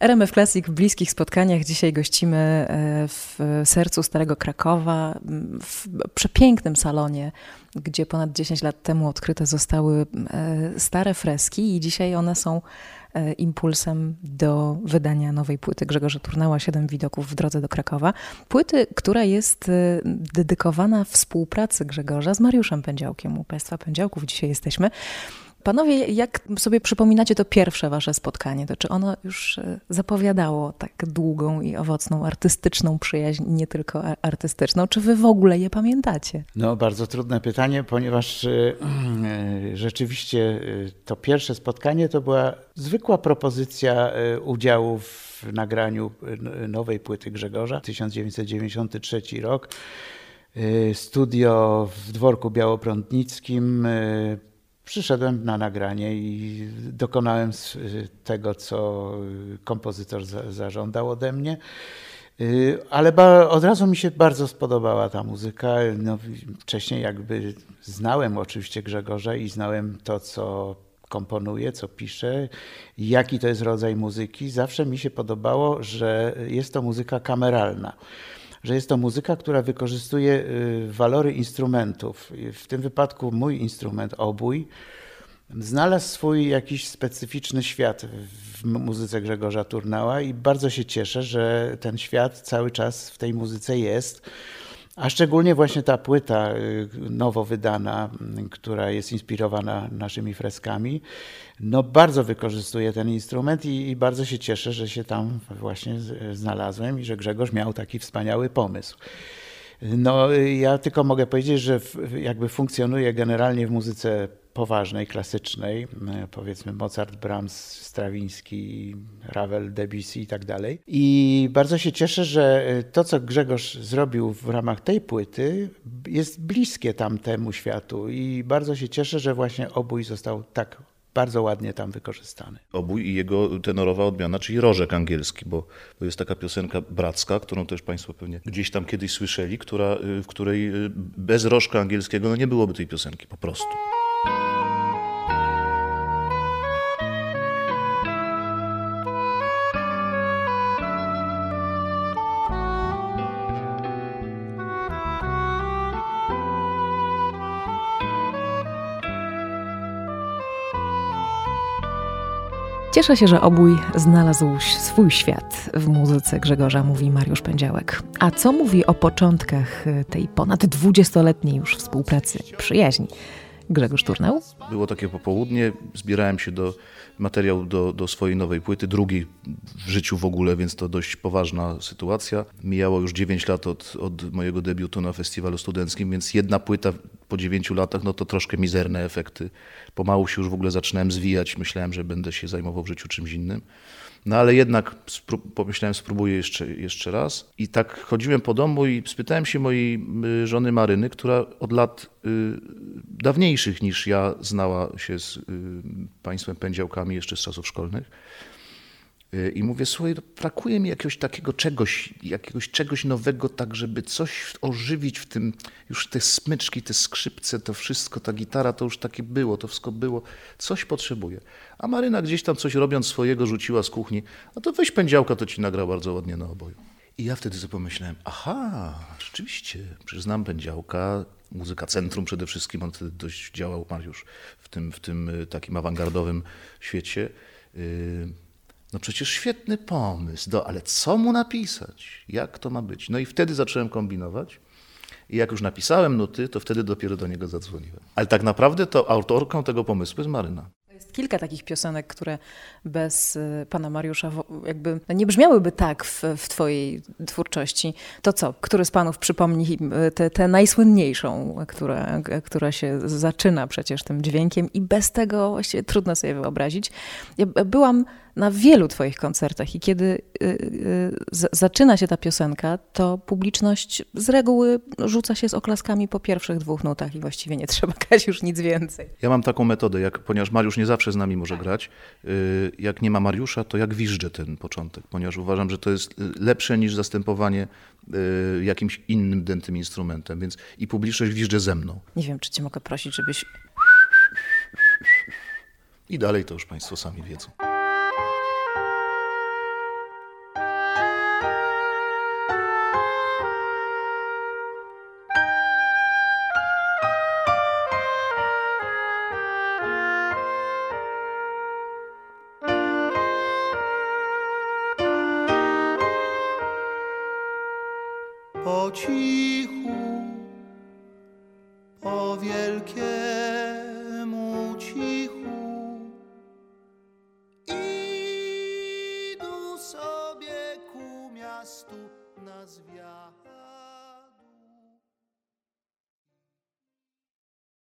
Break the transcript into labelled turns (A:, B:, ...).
A: RMF Classic w bliskich spotkaniach. Dzisiaj gościmy e, w sercu Starego Krakowa, w przepięknym salonie, gdzie ponad 10 lat temu odkryte zostały e, stare freski i dzisiaj one są e, impulsem do wydania nowej płyty Grzegorza Turnała Siedem widoków w drodze do Krakowa. Płyty, która jest dedykowana współpracy Grzegorza z Mariuszem Pędziałkiem. U Państwa Pędziałków dzisiaj jesteśmy. Panowie, jak sobie przypominacie to pierwsze wasze spotkanie, to czy ono już e, zapowiadało tak długą i owocną artystyczną przyjaźń, nie tylko artystyczną? Czy wy w ogóle je pamiętacie?
B: No, bardzo trudne pytanie, ponieważ e, e, rzeczywiście to pierwsze spotkanie to była zwykła propozycja udziału w nagraniu nowej płyty Grzegorza, 1993 rok. Studio w dworku białoprądnickim przyszedłem na nagranie i dokonałem tego, co kompozytor zażądał ode mnie. Y, ale od razu mi się bardzo spodobała ta muzyka. No, wcześniej jakby znałem oczywiście Grzegorza i znałem to, co komponuje, co pisze, jaki to jest rodzaj muzyki. Zawsze mi się podobało, że jest to muzyka kameralna że jest to muzyka, która wykorzystuje y, walory instrumentów. W tym wypadku mój instrument, obój, znalazł swój jakiś specyficzny świat w muzyce Grzegorza Turnała i bardzo się cieszę, że ten świat cały czas w tej muzyce jest. A szczególnie właśnie ta płyta y, nowo wydana, y, która jest inspirowana naszymi freskami, no bardzo wykorzystuje ten instrument i, i, bardzo się cieszę, że się tam właśnie znalazłem i że Grzegorz miał taki wspaniały pomysł. No, ja tylko mogę powiedzieć, że jakby funkcjonuje generalnie w muzyce poważnej, klasycznej, powiedzmy Mozart, Brahms, Strawiński, Ravel, Debussy i tak dalej. I bardzo się cieszę, że to, co Grzegorz zrobił w ramach tej płyty, jest bliskie tamtemu światu i bardzo się cieszę, że właśnie obój został tak bardzo ładnie tam wykorzystany.
C: Obój i jego tenorowa odmiana, czyli rożek angielski, bo, bo jest taka piosenka bracka, którą też Państwo pewnie gdzieś tam kiedyś słyszeli, która, y, w której y, bez rożka angielskiego no nie byłoby tej piosenki po prostu.
A: Cieszę się, że obój znalazł swój świat w muzyce Grzegorza, mówi Mariusz Pędziałek. A co mówi o początkach tej ponad dwudziestoletniej już współpracy, przyjaźni? Grzegorz Turnał?
C: Było takie popołudnie, zbierałem się do materiału do, do swojej nowej płyty, drugiej w życiu w ogóle, więc to dość poważna sytuacja. Mijało już 9 lat od, od mojego debiutu na festiwalu studenckim, więc jedna płyta po 9 latach, no to troszkę mizerne efekty. Pomału się już w ogóle zaczynałem zwijać, myślałem, że będę się zajmował w życiu czymś innym. No ale jednak pomyślałem, spróbuję jeszcze, jeszcze raz. I tak chodziłem po domu i spytałem się mojej y, żony Maryny, która od lat y, dawniejszych niż ja znała się z y, państwem pędziałkami jeszcze z czasów szkolnych. Y, I mówię, słuchaj, no, brakuje mi jakiegoś takiego czegoś, jakiegoś czegoś nowego, tak żeby coś ożywić w tym, już te smyczki, te skrzypce, to wszystko, ta gitara, to już takie było, to wszystko było, coś potrzebuję. A Maryna gdzieś tam coś robiąc swojego rzuciła z kuchni, no to weź pędziałka, to ci nagra bardzo ładnie na oboju. I ja wtedy sobie pomyślałem, aha, rzeczywiście, przecież znam pędziałka, muzyka centrum przede wszystkim, on wtedy dość działał, Mariusz, w tym, w tym y, takim awangardowym świecie. Yy, no przecież świetny pomysł, do, ale co mu napisać? Jak to ma być? No i wtedy zacząłem kombinować. I jak już napisałem nuty, to wtedy dopiero do niego zadzwoniłem. Ale tak naprawdę to autorką tego pomysłu jest Maryna
A: kilka takich piosenek, które bez y, pana Mariusza jakby nie brzmiałyby tak w, w twojej twórczości. To co? Który z panów przypomni y, tę najsłynniejszą, która, która się zaczyna przecież tym dźwiękiem i bez tego właściwie trudno sobie wyobrazić. Ja byłam na wielu Twoich koncertach i kiedy y, y, zaczyna się ta piosenka, to publiczność z reguły rzuca się z oklaskami po pierwszych dwóch nutach i właściwie nie trzeba grać już nic więcej.
C: Ja mam taką metodę, jak, ponieważ Mariusz nie zawsze z nami może grać, y, jak nie ma Mariusza, to jak wiżdżę ten początek, ponieważ uważam, że to jest lepsze niż zastępowanie jakimś innym dętym instrumentem, więc i publiczność wiżdże ze mną.
A: Nie wiem, czy cię mogę prosić, żebyś...
C: I dalej to już Państwo sami wiedzą. Po cichu, po wielkie